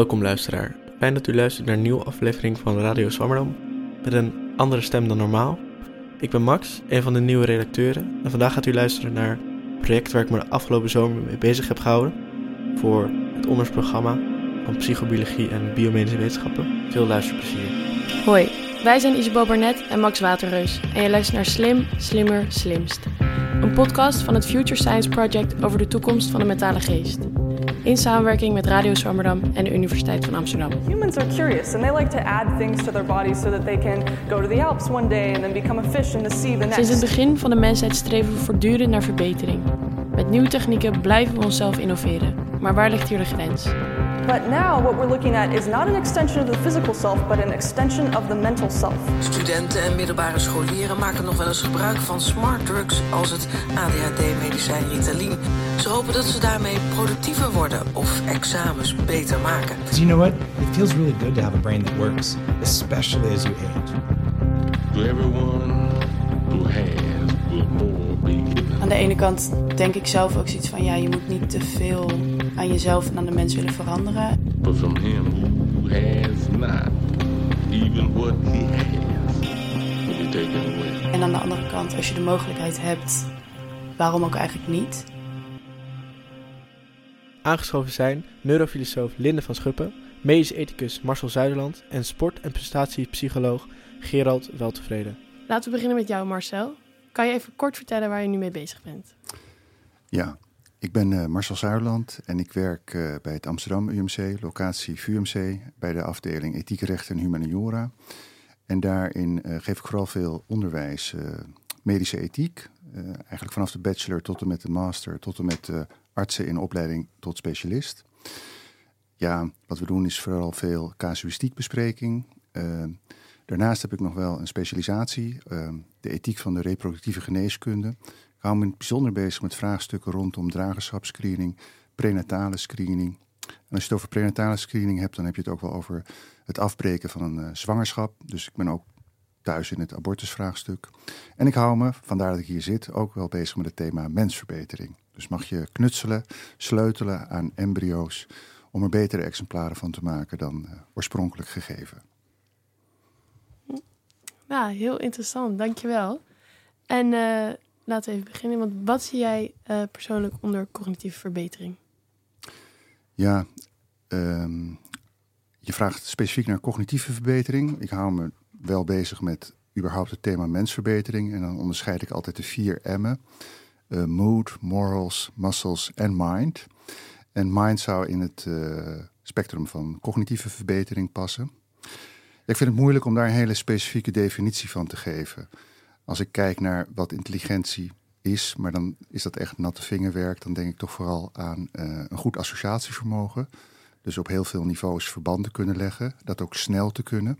Welkom luisteraar. Fijn dat u luistert naar een nieuwe aflevering van Radio Swammerdam. Met een andere stem dan normaal. Ik ben Max, een van de nieuwe redacteuren. En vandaag gaat u luisteren naar een project waar ik me de afgelopen zomer mee bezig heb gehouden. Voor het ondersprogramma van psychobiologie en biomedische wetenschappen. Veel luisterplezier. Hoi, wij zijn Isabel Barnet en Max Waterreus en je luistert naar Slim, Slimmer, Slimst. Een podcast van het Future Science Project over de toekomst van de mentale geest. In samenwerking met Radio Zwammerdam en de Universiteit van Amsterdam. Humans are curious and they like to add things to their bodies so that they can go to the Alps one day and then become a fish in the sea the next. Sinds het begin van de mensheid streven we voortdurend naar verbetering. Met nieuwe technieken blijven we onszelf innoveren. Maar waar ligt hier de grens? But now what we're looking at is not an extension of the physical self, but an extension of the mental self. Studenten en middelbare scholieren maken nog wel eens gebruik van smart drugs als het ADHD-medicijn Ritalin. Ze hopen dat ze daarmee productiever worden of examens beter maken. So you know what? It feels really good to have a brain that works, especially as you age. To everyone ene kant denk ik zelf ook zoiets van ja, je moet niet te veel aan jezelf en aan de mens willen veranderen. But from him who has not, even what he has will be taken away. En aan de andere kant, als je de mogelijkheid hebt, waarom ook eigenlijk niet? Aangeschoven zijn neurofilosoof Linde van Schuppen, medisch ethicus Marcel Zuiderland en sport- en prestatiepsycholoog Gerald Weltevreden. Laten we beginnen met jou, Marcel. Kan je even kort vertellen waar je nu mee bezig bent? Ja, ik ben eh, Marcel Zuiderland en ik werk eh, bij het Amsterdam UMC, locatie VUMC, bij de afdeling Ethiek, Recht en Humaniora. En daarin eh, geef ik vooral veel onderwijs, medische ethiek, eigenlijk vanaf de bachelor tot en met de master, tot en met artsen in opleiding tot specialist. Ja, wat we doen is vooral veel casuïstiekbespreking. Eh, daarnaast heb ik nog wel een specialisatie, eh, de ethiek van de reproductieve geneeskunde. Ik hou me bijzonder bezig met vraagstukken rondom dragerschapsscreening, prenatale screening. En als je het over prenatale screening hebt, dan heb je het ook wel over het afbreken van een eh, zwangerschap. Dus ik ben ook thuis in het abortusvraagstuk. En ik hou me, vandaar dat ik hier zit, ook wel bezig met het thema mensverbetering. Dus mag je knutselen, sleutelen aan embryo's om er betere exemplaren van te maken dan eh, oorspronkelijk gegeven. Ja, heel interessant, dankjewel. En eh, laten we even beginnen, want wat zie jij eh, persoonlijk onder cognitieve verbetering? Ja, ehm, je vraagt specifiek naar cognitieve verbetering. Ik hou me wel bezig met überhaupt het thema mensverbetering. En dan onderscheid ik altijd de vier M'en. Eh, mood, morals, muscles en mind. En mind zou in het spectrum van cognitieve verbetering passen. Ik vind het moeilijk om daar een hele specifieke definitie van te geven. Als ik kijk naar wat intelligentie is, maar dan is dat echt natte vingerwerk. Dan denk ik toch vooral aan eh, een goed associatievermogen. Dus op heel veel niveaus verbanden kunnen leggen. Dat ook snel te kunnen.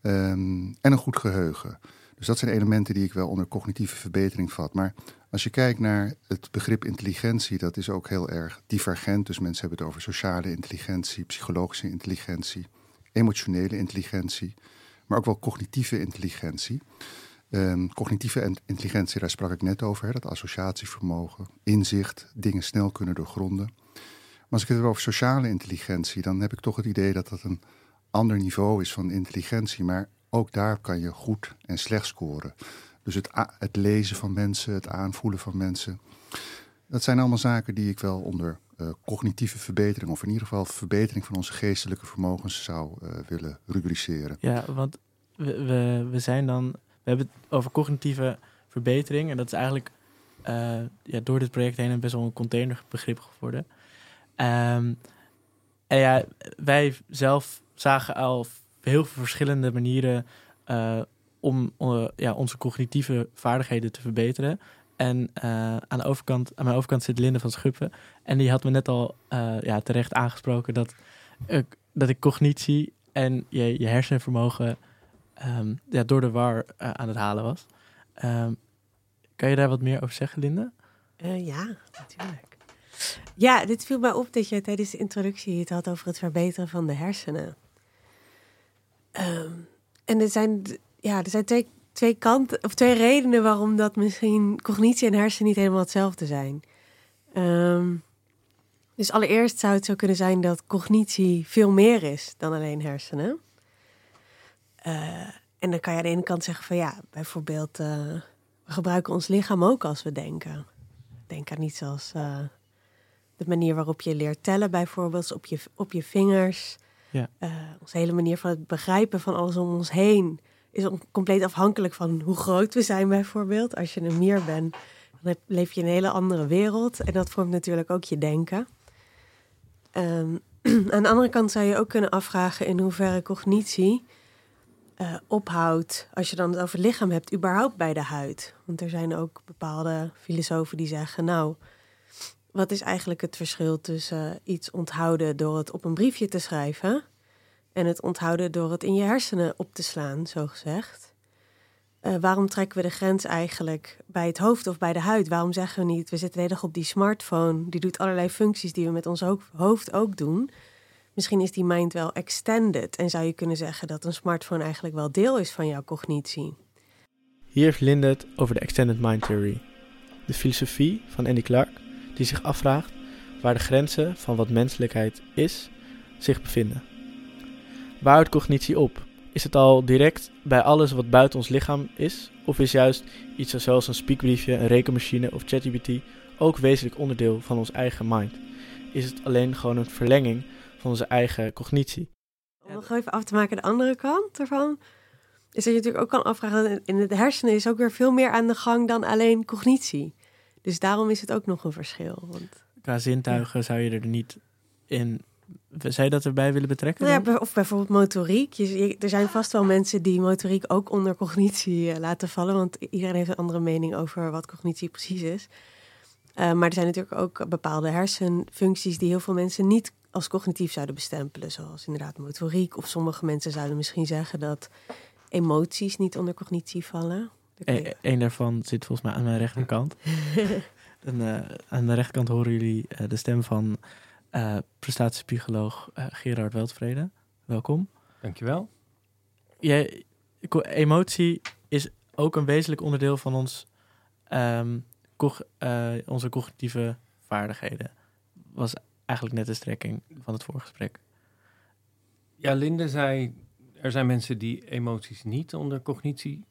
Ehm, en een goed geheugen. Dus dat zijn elementen die ik wel onder cognitieve verbetering vat. Maar als je kijkt naar het begrip intelligentie, dat is ook heel erg divergent. Dus mensen hebben het over sociale intelligentie, psychologische intelligentie, emotionele intelligentie, maar ook wel cognitieve intelligentie. Ehm, cognitieve en- intelligentie, daar sprak ik net over, hè, dat associatievermogen, inzicht, dingen snel kunnen doorgronden. Maar als ik het heb over sociale intelligentie, dan heb ik toch het idee dat dat een ander niveau is van intelligentie. Maar ook daar kan je goed en slecht scoren. Dus het, het lezen van mensen, het aanvoelen van mensen. Dat zijn allemaal zaken die ik wel onder eh, cognitieve verbetering, of in ieder geval verbetering van onze geestelijke vermogens zou eh, willen rubriceren. Ja, want we, we, zijn dan... We hebben het over cognitieve verbetering. En dat is eigenlijk eh, ja, door dit project heen een best wel een containerbegrip geworden. Ehm, en ja, wij zelf zagen al heel veel verschillende manieren om ja, onze cognitieve vaardigheden te verbeteren. En eh, aan, de overkant, aan mijn overkant zit Linde van Schuppen. En die had me net al eh, ja, terecht aangesproken dat, ik- dat ik cognitie en je, je hersenvermogen ehm, ja, door de war eh, aan het halen was. Ehm, kan je daar wat meer over zeggen, Linde? Ja, natuurlijk. Ja, dit viel mij op dat je tijdens de introductie het had over het verbeteren van de hersenen. Ehm, en er zijn, ja, er zijn twee, twee kanten, of twee redenen waarom dat misschien cognitie en hersen niet helemaal hetzelfde zijn. Ehm, Dus allereerst zou het zo kunnen zijn dat cognitie veel meer is dan alleen hersenen. Uh, en dan kan je aan de ene kant zeggen van ja, bijvoorbeeld, uh, we gebruiken ons lichaam ook als we denken. Denk aan iets als uh, de manier waarop je leert tellen, bijvoorbeeld op je, op je vingers. Ja. onze hele manier van het begrijpen van alles om ons heen is compleet afhankelijk van hoe groot we zijn, bijvoorbeeld. Als je een mier bent, dan leef je in een hele andere wereld. En dat vormt natuurlijk ook je denken. Um, aan de andere kant zou je ook kunnen afvragen in hoeverre cognitie uh, ophoudt, als je dan het over lichaam hebt, überhaupt bij de huid. Want er zijn ook bepaalde filosofen die zeggen, nou, wat is eigenlijk het verschil tussen iets onthouden door het op een briefje te schrijven en het onthouden door het in je hersenen op te slaan, zo gezegd? Uh, waarom trekken we de grens eigenlijk bij het hoofd of bij de huid? Waarom zeggen we niet, we zitten de op die smartphone, die doet allerlei functies die we met ons hoofd ook doen. Misschien is die mind wel extended en zou je kunnen zeggen dat een smartphone eigenlijk wel deel is van jouw cognitie. Hier heeft Linde het over de Extended Mind Theory, de filosofie van Andy Clark, die zich afvraagt waar de grenzen van wat menselijkheid is zich bevinden. Waar houdt cognitie op? Is het al direct bij alles wat buiten ons lichaam is? Of is juist iets zoals een speakbriefje, een rekenmachine of ChatGPT ook wezenlijk onderdeel van ons eigen mind? Is het alleen gewoon een verlenging van onze eigen cognitie? Om nog even af te maken de andere kant ervan, is dat je natuurlijk ook kan afvragen, in het hersenen is ook weer veel meer aan de gang dan alleen cognitie. Dus daarom is het ook nog een verschil. Want... Qua zintuigen zou je er niet in zou je dat erbij willen betrekken? Nou ja, of bijvoorbeeld motoriek. Je, er zijn vast wel mensen die motoriek ook onder cognitie uh, laten vallen. Want iedereen heeft een andere mening over wat cognitie precies is. Uh, maar er zijn natuurlijk ook bepaalde hersenfuncties die heel veel mensen niet als cognitief zouden bestempelen. Zoals inderdaad motoriek. Of sommige mensen zouden misschien zeggen dat emoties niet onder cognitie vallen. Eén e daarvan zit volgens mij aan mijn rechterkant. en, uh, aan de rechterkant horen jullie de stem van uh, prestatiepsycholoog uh, Gerard Weltvrede. Welkom. Dankjewel. Jij, emotie is ook een wezenlijk onderdeel van ons, um, uh, onze cognitieve vaardigheden. Was eigenlijk net de strekking van het vorige gesprek. Ja, Linde zei, er zijn mensen die emoties niet onder cognitie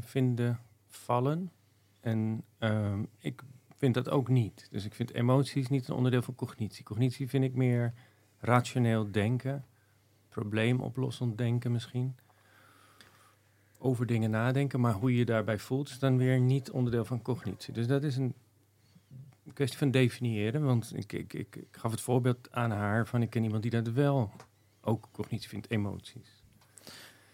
vinden vallen. En uh, ik vind dat ook niet. Dus ik vind emoties niet een onderdeel van cognitie. Cognitie vind ik meer rationeel denken, probleemoplossend denken misschien. Over dingen nadenken, maar hoe je je daarbij voelt is dan weer niet onderdeel van cognitie. Dus dat is een kwestie van definiëren. Want ik, ik, ik, ik gaf het voorbeeld aan haar van ik ken iemand die dat wel ook cognitie vindt, emoties.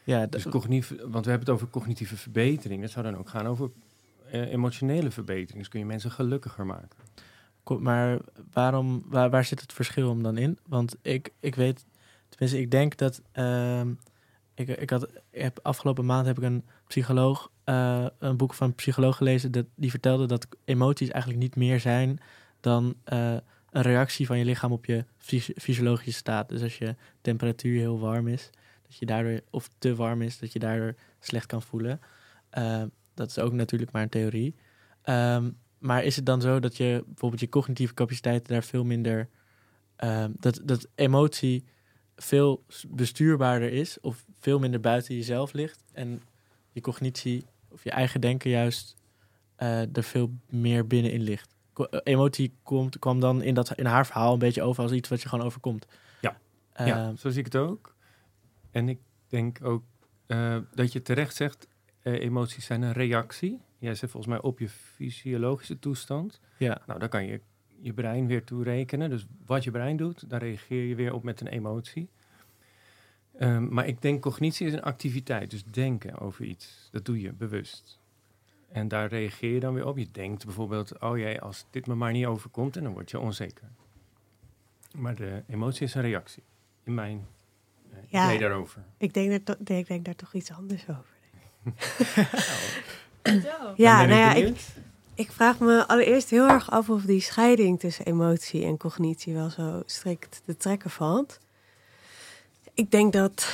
Ja, dus cognitief, want we hebben het over cognitieve verbetering. Dat zou dan ook gaan over emotionele verbetering. Dus kun je mensen gelukkiger maken. Maar waarom, waar, waar zit het verschil om dan in? Want ik, ik weet, tenminste, ik denk dat. Uh, ik, ik, had, ik heb, afgelopen maand heb ik een psycholoog, uh, een boek van een psycholoog gelezen, dat, die vertelde dat emoties eigenlijk niet meer zijn dan uh, een reactie van je lichaam op je fysiologische staat. Dus als je temperatuur heel warm is, dat je daardoor, of te warm is, dat je daardoor slecht kan voelen. Dat is ook natuurlijk maar een theorie. Ehm, maar is het dan zo dat je bijvoorbeeld je cognitieve capaciteiten daar veel minder. Um, dat, dat emotie veel bestuurbaarder is of veel minder buiten jezelf ligt en je cognitie of je eigen denken juist uh, er veel meer binnenin ligt. Eh, emotie komt, kwam dan in, dat, in haar verhaal een beetje over als iets wat je gewoon overkomt. Ja, ja ehm, zo zie ik het ook. En ik denk ook uh, dat je terecht zegt, emoties zijn een reactie. Jij zegt volgens mij op je fysiologische toestand. Ja. Nou, daar kan je je brein weer toe rekenen. Dus wat je brein doet, daar reageer je weer op met een emotie. Um, maar ik denk cognitie is een activiteit, dus denken over iets. Dat doe je bewust. En daar reageer je dan weer op. Je denkt bijvoorbeeld, oh jij, als dit me maar niet overkomt, en dan word je onzeker. Maar de emotie is een reactie. In mijn uh, ja, idee daarover. Ik denk, dat, ik denk daar toch iets anders over. Ja, nou ja, ik, ik vraag me allereerst heel erg af of die scheiding tussen emotie en cognitie wel zo strikt te trekken valt. Ik denk dat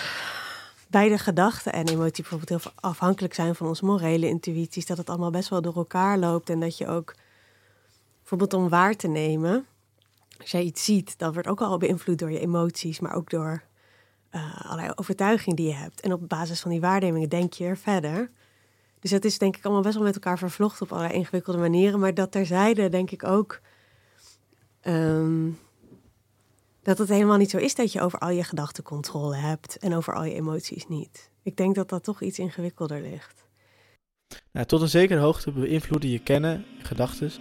beide gedachten en emotie bijvoorbeeld heel afhankelijk zijn van onze morele intuïties, dat het allemaal best wel door elkaar loopt en dat je ook bijvoorbeeld om waar te nemen als jij iets ziet, dat wordt ook al beïnvloed door je emoties, maar ook door uh, allerlei overtuigingen die je hebt. En op basis van die waarnemingen denk je er verder. Dus het is denk ik allemaal best wel met elkaar vervlochten op allerlei ingewikkelde manieren. Maar dat terzijde denk ik ook ehm, dat het helemaal niet zo is dat je over al je gedachten controle hebt en over al je emoties niet. Ik denk dat dat toch iets ingewikkelder ligt. Nou, tot een zekere hoogte beïnvloeden je kennen, je gedachten,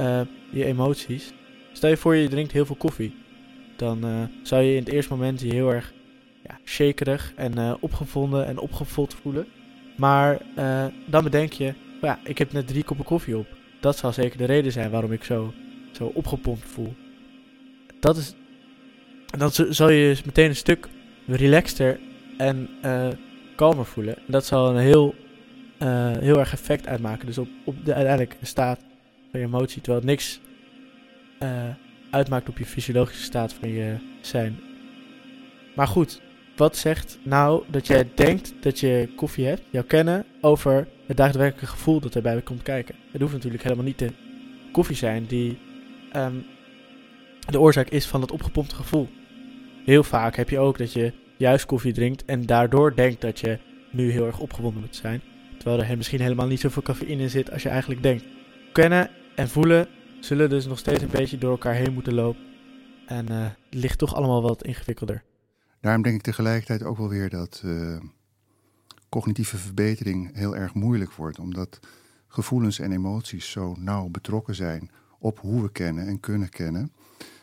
uh, je emoties. Stel je voor je drinkt heel veel koffie. Dan uh, zou je in het eerste moment je heel erg ja, shakerig en uh, opgevonden en opgevuld voelen. Maar uh, dan bedenk je, ja, ik heb net drie koppen koffie op. Dat zal zeker de reden zijn waarom ik zo, zo opgepompt voel. Dat is, dan zal je je meteen een stuk relaxter en uh, kalmer voelen. Dat zal een heel, heel erg effect uitmaken. Dus op, op de uiteindelijke staat van je emotie. Terwijl het niks uitmaakt op je fysiologische staat van je zijn. Maar goed, wat zegt nou dat jij denkt dat je koffie hebt, jouw kennen, over het daadwerkelijke gevoel dat erbij komt kijken? Het hoeft natuurlijk helemaal niet de koffie zijn die um, de oorzaak is van het opgepompte gevoel. Heel vaak heb je ook dat je juist koffie drinkt en daardoor denkt dat je nu heel erg opgewonden moet zijn. Terwijl er misschien helemaal niet zoveel cafeïne in zit als je eigenlijk denkt. Kennen en voelen zullen dus nog steeds een beetje door elkaar heen moeten lopen. En het ligt toch allemaal wat ingewikkelder. Daarom denk ik tegelijkertijd ook wel weer dat uh, cognitieve verbetering heel erg moeilijk wordt, omdat gevoelens en emoties zo nauw betrokken zijn op hoe we kennen en kunnen kennen,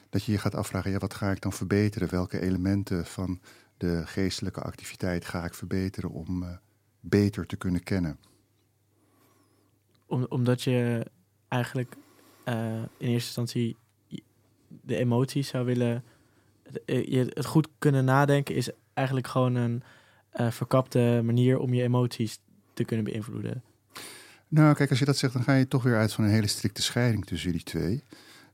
dat je je gaat afvragen, ja, wat ga ik dan verbeteren? Welke elementen van de geestelijke activiteit ga ik verbeteren om uh, beter te kunnen kennen? Om, omdat je eigenlijk uh, in eerste instantie de emoties zou willen eh, het goed kunnen nadenken is eigenlijk gewoon een uh, verkapte manier om je emoties te kunnen beïnvloeden. Nou, kijk, als je dat zegt, dan ga je toch weer uit van een hele strikte scheiding tussen die twee.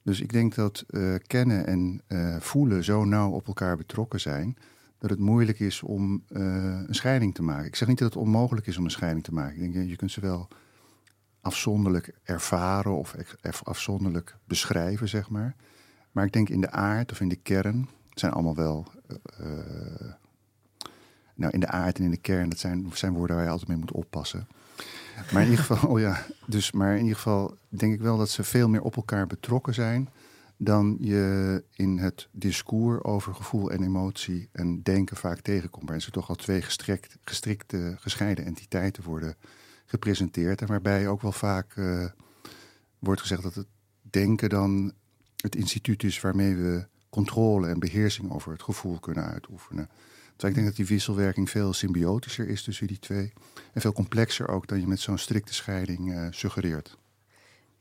Dus ik denk dat uh, kennen en voelen zo nauw op elkaar betrokken zijn, dat het moeilijk is om een scheiding te maken. Ik zeg niet dat het onmogelijk is om een scheiding te maken. Ik denk, je kunt ze wel afzonderlijk ervaren of afzonderlijk beschrijven, zeg maar. Maar ik denk in de aard of in de kern zijn allemaal wel. Uh, nou, in de aard en in de kern, dat zijn, zijn woorden waar je altijd mee moet oppassen. Maar in ieder geval, oh ja, dus, maar in ieder geval denk ik wel dat ze veel meer op elkaar betrokken zijn dan je in het discours over gevoel en emotie en denken vaak tegenkomt. Waarin ze toch al twee gestrekt, gestrikte, gescheiden entiteiten worden gepresenteerd. En waarbij ook wel vaak uh, wordt gezegd dat het denken dan het instituut is waarmee we controle en beheersing over het gevoel kunnen uitoefenen. Dus ik denk dat die wisselwerking veel symbiotischer is tussen die twee. En veel complexer ook dan je met zo'n strikte scheiding uh, suggereert.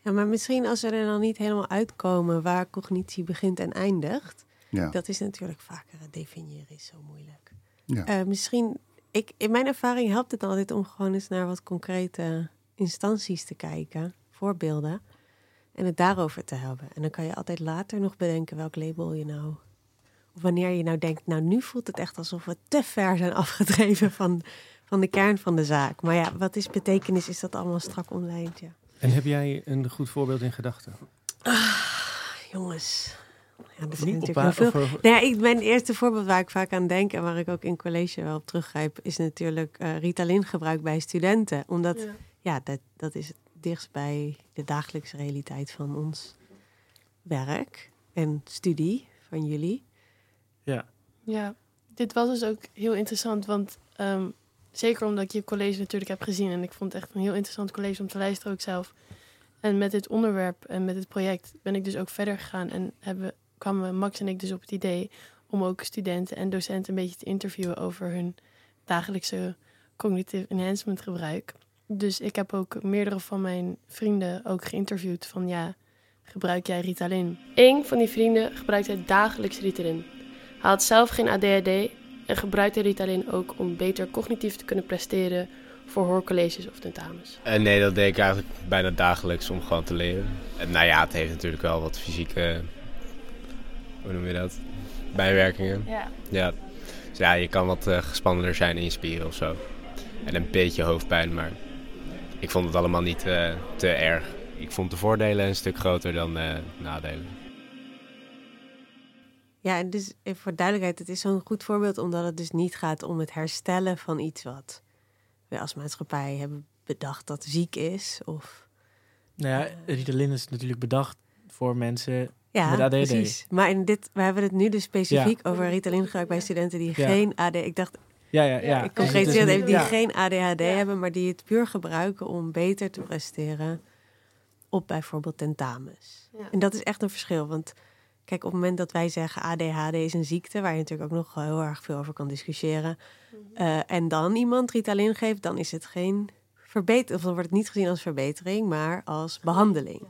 Ja, maar misschien als we er dan niet helemaal uitkomen waar cognitie begint en eindigt. Ja. Dat is natuurlijk vaker het definiëren is zo moeilijk. Ja. Uh, misschien, ik, in mijn ervaring helpt het altijd om gewoon eens naar wat concrete instanties te kijken, voorbeelden en het daarover te hebben. En dan kan je altijd later nog bedenken welk label je nou. Of wanneer je nou denkt, nou nu voelt het echt alsof we te ver zijn afgedreven van, van de kern van de zaak. Maar ja, wat is betekenis? Is dat allemaal strak omlijnd? Ja. En heb jij een goed voorbeeld in gedachten? Ah, jongens. Ja, dat is natuurlijk heel veel. Nou ja, ik, mijn eerste voorbeeld waar ik vaak aan denk en waar ik ook in college wel op teruggrijp, is natuurlijk uh, Ritalin gebruik bij studenten. Omdat, ja, ja dat, dat is dichtst bij de dagelijkse realiteit van ons werk en studie van jullie. Ja. Ja, dit was dus ook heel interessant, want um, zeker omdat ik je college natuurlijk heb gezien en ik vond het echt een heel interessant college om te luisteren ook zelf. En met dit onderwerp en met dit project ben ik dus ook verder gegaan en hebben, kwamen Max en ik dus op het idee om ook studenten en docenten een beetje te interviewen over hun dagelijkse cognitive enhancement gebruik. Dus ik heb ook meerdere van mijn vrienden ook geïnterviewd van ja, gebruik jij Ritalin? Eén van die vrienden gebruikt dagelijks Ritalin. Hij had zelf geen ADHD en gebruikte Ritalin ook om beter cognitief te kunnen presteren voor hoorcolleges of tentamens. Uh, nee, dat deed ik eigenlijk bijna dagelijks om gewoon te leren. En nou ja, het heeft natuurlijk wel wat fysieke, hoe noem je dat, bijwerkingen. Ja. Ja, dus ja je kan wat uh, gespannender zijn in je spieren of zo. En een beetje hoofdpijn, maar ik vond het allemaal niet uh, te erg. Ik vond de voordelen een stuk groter dan uh, nadelen. Ja, en dus even voor duidelijkheid, het is zo'n goed voorbeeld omdat het dus niet gaat om het herstellen van iets wat we als maatschappij hebben bedacht dat ziek is. Of, Nou ja, Ritalin is natuurlijk bedacht voor mensen ja, met ADHD. precies. Maar in dit, we hebben het nu dus specifiek over Ritalin gebruik bij studenten die Ja. geen ADHD... Ik dacht, Ja, ja, ja. ik Dus concreteer even, die ja. geen ADHD hebben, maar die het puur gebruiken om beter te presteren op bijvoorbeeld tentamens. En dat is echt een verschil, want kijk, op het moment dat wij zeggen ADHD is een ziekte, waar je natuurlijk ook nog heel erg veel over kan discussiëren, eh, en dan iemand Ritalin geeft, dan is het geen verbetering, of dan wordt het niet gezien als verbetering, maar als behandeling.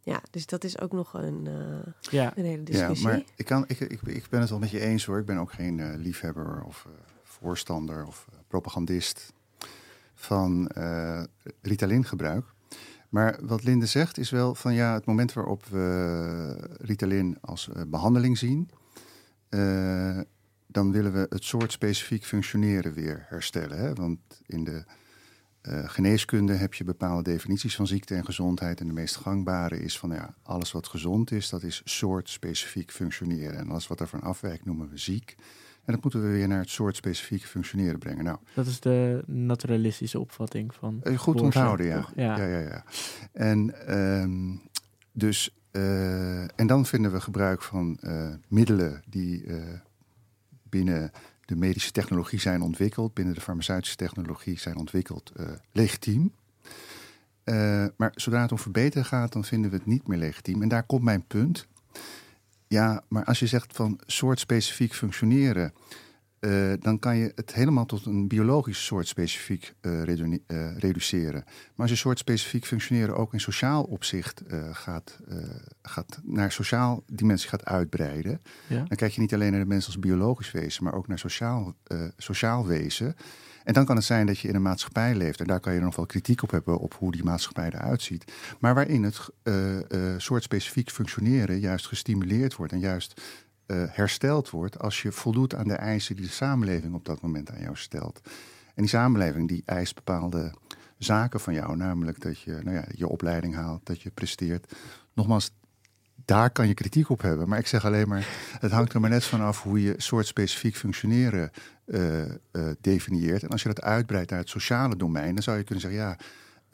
Ja, dus dat is ook nog een, eh, Ja. een hele discussie. Ja, maar ik, kan, ik, ik, ik ben het wel met je eens hoor. Ik ben ook geen eh, liefhebber of eh, voorstander of eh, propagandist van eh Ritalin gebruik. Maar wat Linde zegt is wel van ja, het moment waarop we Ritalin als eh, behandeling zien, eh, dan willen we het soort specifiek functioneren weer herstellen. Hè? Want in de eh, geneeskunde heb je bepaalde definities van ziekte en gezondheid. En de meest gangbare is van ja, alles wat gezond is, dat is soort specifiek functioneren. En alles wat daarvan afwijkt noemen we ziek. En dat moeten we weer naar het soort specifiek functioneren brengen. Nou, Dat is de naturalistische opvatting van. eh, Goed onthouden, ja. Ja. ja, ja, ja. En, ehm, dus, eh, en dan vinden we gebruik van middelen die binnen de medische technologie zijn ontwikkeld, binnen de farmaceutische technologie zijn ontwikkeld, eh, legitiem. Eh, maar zodra het om verbeteren gaat, dan vinden we het niet meer legitiem. En daar komt mijn punt. Ja, maar als je zegt van soort specifiek functioneren, eh, dan kan je het helemaal tot een biologisch soort specifiek eh, eh, reduceren. Maar als je soort specifiek functioneren ook in sociaal opzicht gaat, gaat naar sociaal dimensie gaat uitbreiden, Ja. dan kijk je niet alleen naar de mens als biologisch wezen, maar ook naar sociaal, sociaal wezen. En dan kan het zijn dat je in een maatschappij leeft. En daar kan je nog wel kritiek op hebben op hoe die maatschappij eruit ziet. Maar waarin het soort specifiek functioneren juist gestimuleerd wordt en juist eh, hersteld wordt als je voldoet aan de eisen die de samenleving op dat moment aan jou stelt. En die samenleving die eist bepaalde zaken van jou, namelijk dat je nou ja, je opleiding haalt, dat je presteert. Nogmaals, daar kan je kritiek op hebben. Maar ik zeg alleen maar, het hangt er maar net van af hoe je soort specifiek functioneren eh, definieert. En als je dat uitbreidt naar het sociale domein, dan zou je kunnen zeggen, ja,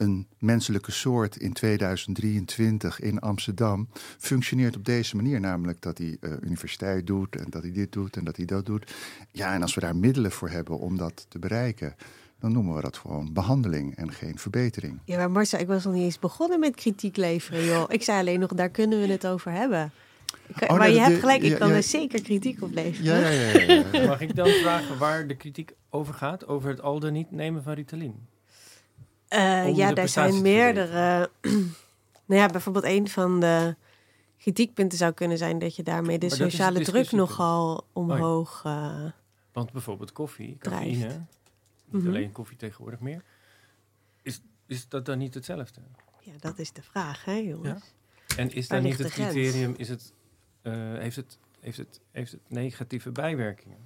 een menselijke soort in 2023 in Amsterdam functioneert op deze manier. Namelijk dat hij eh, universiteit doet en dat hij dit doet en dat hij dat doet. Ja, en als we daar middelen voor hebben om dat te bereiken, dan noemen we dat gewoon behandeling en geen verbetering. Ja, maar Marcel, ik was nog niet eens begonnen met kritiek leveren, joh. Ik zei alleen nog, daar kunnen we het over hebben. Ik- Oh, maar nee, je hebt gelijk, ik ja, kan ja. er zeker kritiek op leveren. Ja, ja, ja, ja, ja. Mag ik dan vragen waar de kritiek over gaat? Over het al dan niet nemen van Ritalin? Eh, ja, daar zijn meerdere. nou ja, bijvoorbeeld een van de kritiekpunten zou kunnen zijn dat je daarmee de Maar sociale druk nogal omhoog. eh, Want bijvoorbeeld koffie, Drijft. cafeïne, niet Mhm. alleen koffie tegenwoordig meer. Is, is dat dan niet hetzelfde? ja, dat is de vraag, hè, jongens. En is dan niet het criterium, is het, eh, heeft, het, heeft, het, heeft het negatieve bijwerkingen?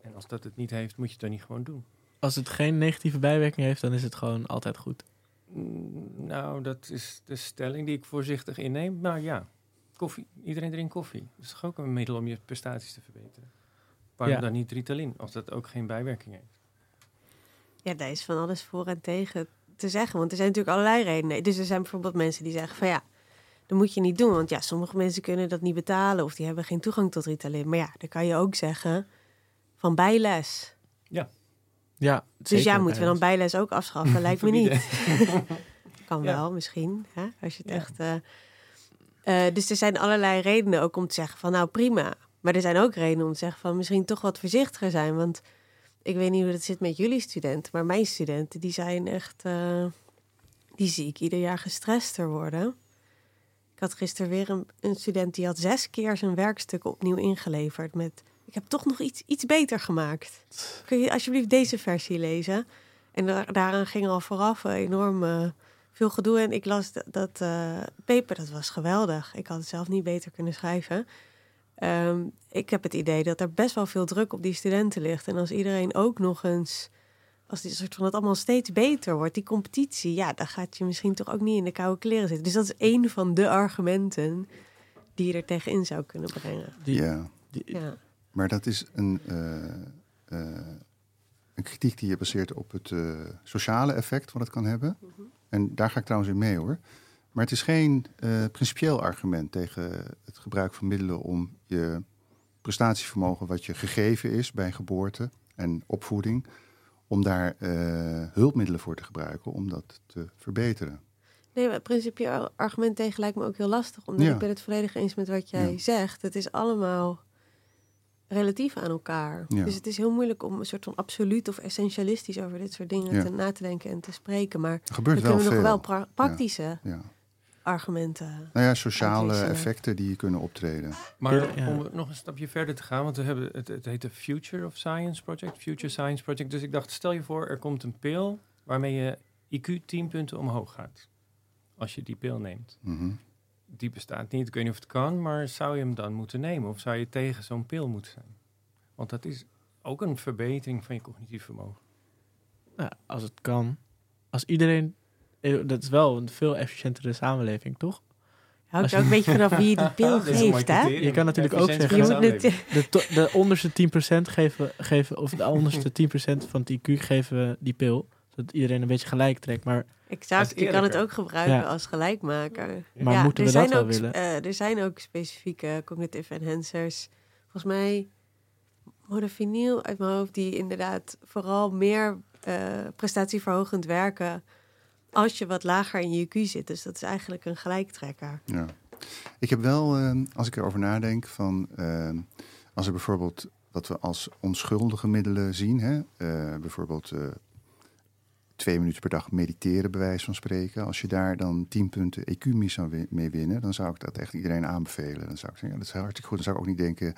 En als dat het niet heeft, moet je het dan niet gewoon doen. Als het geen negatieve bijwerking heeft, dan is het gewoon altijd goed. Mm, Nou, dat is de stelling die ik voorzichtig inneem. Maar ja, koffie. Iedereen drinkt koffie. Dat is toch ook een middel om je prestaties te verbeteren. Waarom Ja. dan niet Ritalin, als dat ook geen bijwerking heeft? Ja, daar is van alles voor en tegen te zeggen. Want er zijn natuurlijk allerlei redenen. Dus er zijn bijvoorbeeld mensen die zeggen van ja, dat moet je niet doen. Want ja, sommige mensen kunnen dat niet betalen of die hebben geen toegang tot Ritalin. Maar ja, dan kan je ook zeggen van bijles. Ja, Dus ja, moeten we dan bijles ook afschaffen? Lijkt me niet. Kan Ja. wel, misschien. Hè? Als je het Ja. echt. eh, eh, dus er zijn allerlei redenen ook om te zeggen van nou prima. Maar er zijn ook redenen om te zeggen van misschien toch wat voorzichtiger zijn. Want ik weet niet hoe het zit met jullie studenten, maar mijn studenten die zijn echt. eh, die zie ik ieder jaar gestrester worden. Ik had gisteren weer een, een student die had zes keer zijn werkstuk opnieuw ingeleverd met. Ik heb toch nog iets, iets beter gemaakt. Kun je alsjeblieft deze versie lezen? En daar, daaraan ging al vooraf eh, enorm eh, veel gedoe. En ik las dat, dat eh, paper, dat was geweldig. Ik had het zelf niet beter kunnen schrijven. Ehm, ik heb het idee dat er best wel veel druk op die studenten ligt. En als iedereen ook nog eens, als die soort van het allemaal steeds beter wordt, die competitie, ja, dan gaat je misschien toch ook niet in de koude kleren zitten. Dus dat is één van de argumenten die je er tegenin zou kunnen brengen. Die, ja. die- Ja. Maar dat is een, eh, eh, een kritiek die je baseert op het eh, sociale effect wat het kan hebben. En daar ga ik trouwens in mee hoor. Maar het is geen principieel argument tegen het gebruik van middelen om je prestatievermogen, wat je gegeven is bij geboorte en opvoeding, om daar hulpmiddelen voor te gebruiken om dat te verbeteren. Nee, maar het principieel argument tegen lijkt me ook heel lastig. Omdat Ja. ik ben het volledig eens met wat jij Ja. zegt. Het is allemaal relatief aan elkaar. Ja. Dus het is heel moeilijk om een soort van absoluut of essentialistisch over dit soort dingen Ja. te, na te denken en te spreken. Maar Er gebeurt dan wel kunnen we nog wel pra- praktische Ja. argumenten. Nou ja, sociale Uitwisselen. effecten die kunnen optreden. Maar om nog een stapje verder te gaan, want we hebben het, het heet de Future of Science Project, Future Science Project. Dus ik dacht, stel je voor, er komt een pil waarmee je IQ 10 punten omhoog gaat. Als je die pil neemt. Mhm. Die bestaat niet, ik weet niet of het kan, maar zou je hem dan moeten nemen? Of zou je tegen zo'n pil moeten zijn? Want dat is ook een verbetering van je cognitief vermogen. nou, als het kan. Als iedereen... eh, Dat is wel een veel efficiëntere samenleving, toch? Houdt er ook een je- beetje vanaf wie je die pil geeft, hè? Je kan natuurlijk ook zeggen- Je. De, de onderste 10% geven, geven... Of de onderste 10% van het IQ geven we die pil. Zodat iedereen een beetje gelijk trekt. Maar exact, je kan het ook gebruiken Ja. als gelijkmaker. Maar moeten er we dat zijn wel ook, willen? eh, er zijn ook specifieke cognitive enhancers. Volgens mij modafinil uit mijn hoofd, die inderdaad vooral meer eh, prestatieverhogend werken als je wat lager in je IQ zit. Dus dat is eigenlijk een gelijktrekker. Ja. Ik heb wel, eh, als ik erover nadenk, van eh, als er bijvoorbeeld wat we als onschuldige middelen zien, hè, eh, bijvoorbeeld eh, twee minuten per dag mediteren, bij wijze van spreken. Als je daar dan tien punten EQ mee zou mee winnen, dan zou ik dat echt iedereen aanbevelen. Dan zou ik zeggen, ja, dat is hartstikke goed. Dan zou ik ook niet denken,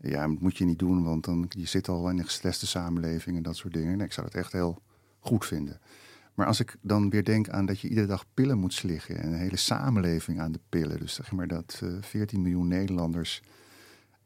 ja, dat moet je niet doen, want dan, je zit al in een gestreste samenleving en dat soort dingen. Nee, ik zou het echt heel goed vinden. Maar als ik dan weer denk aan dat je iedere dag pillen moet slikken en een hele samenleving aan de pillen. Dus zeg maar dat eh 14 miljoen Nederlanders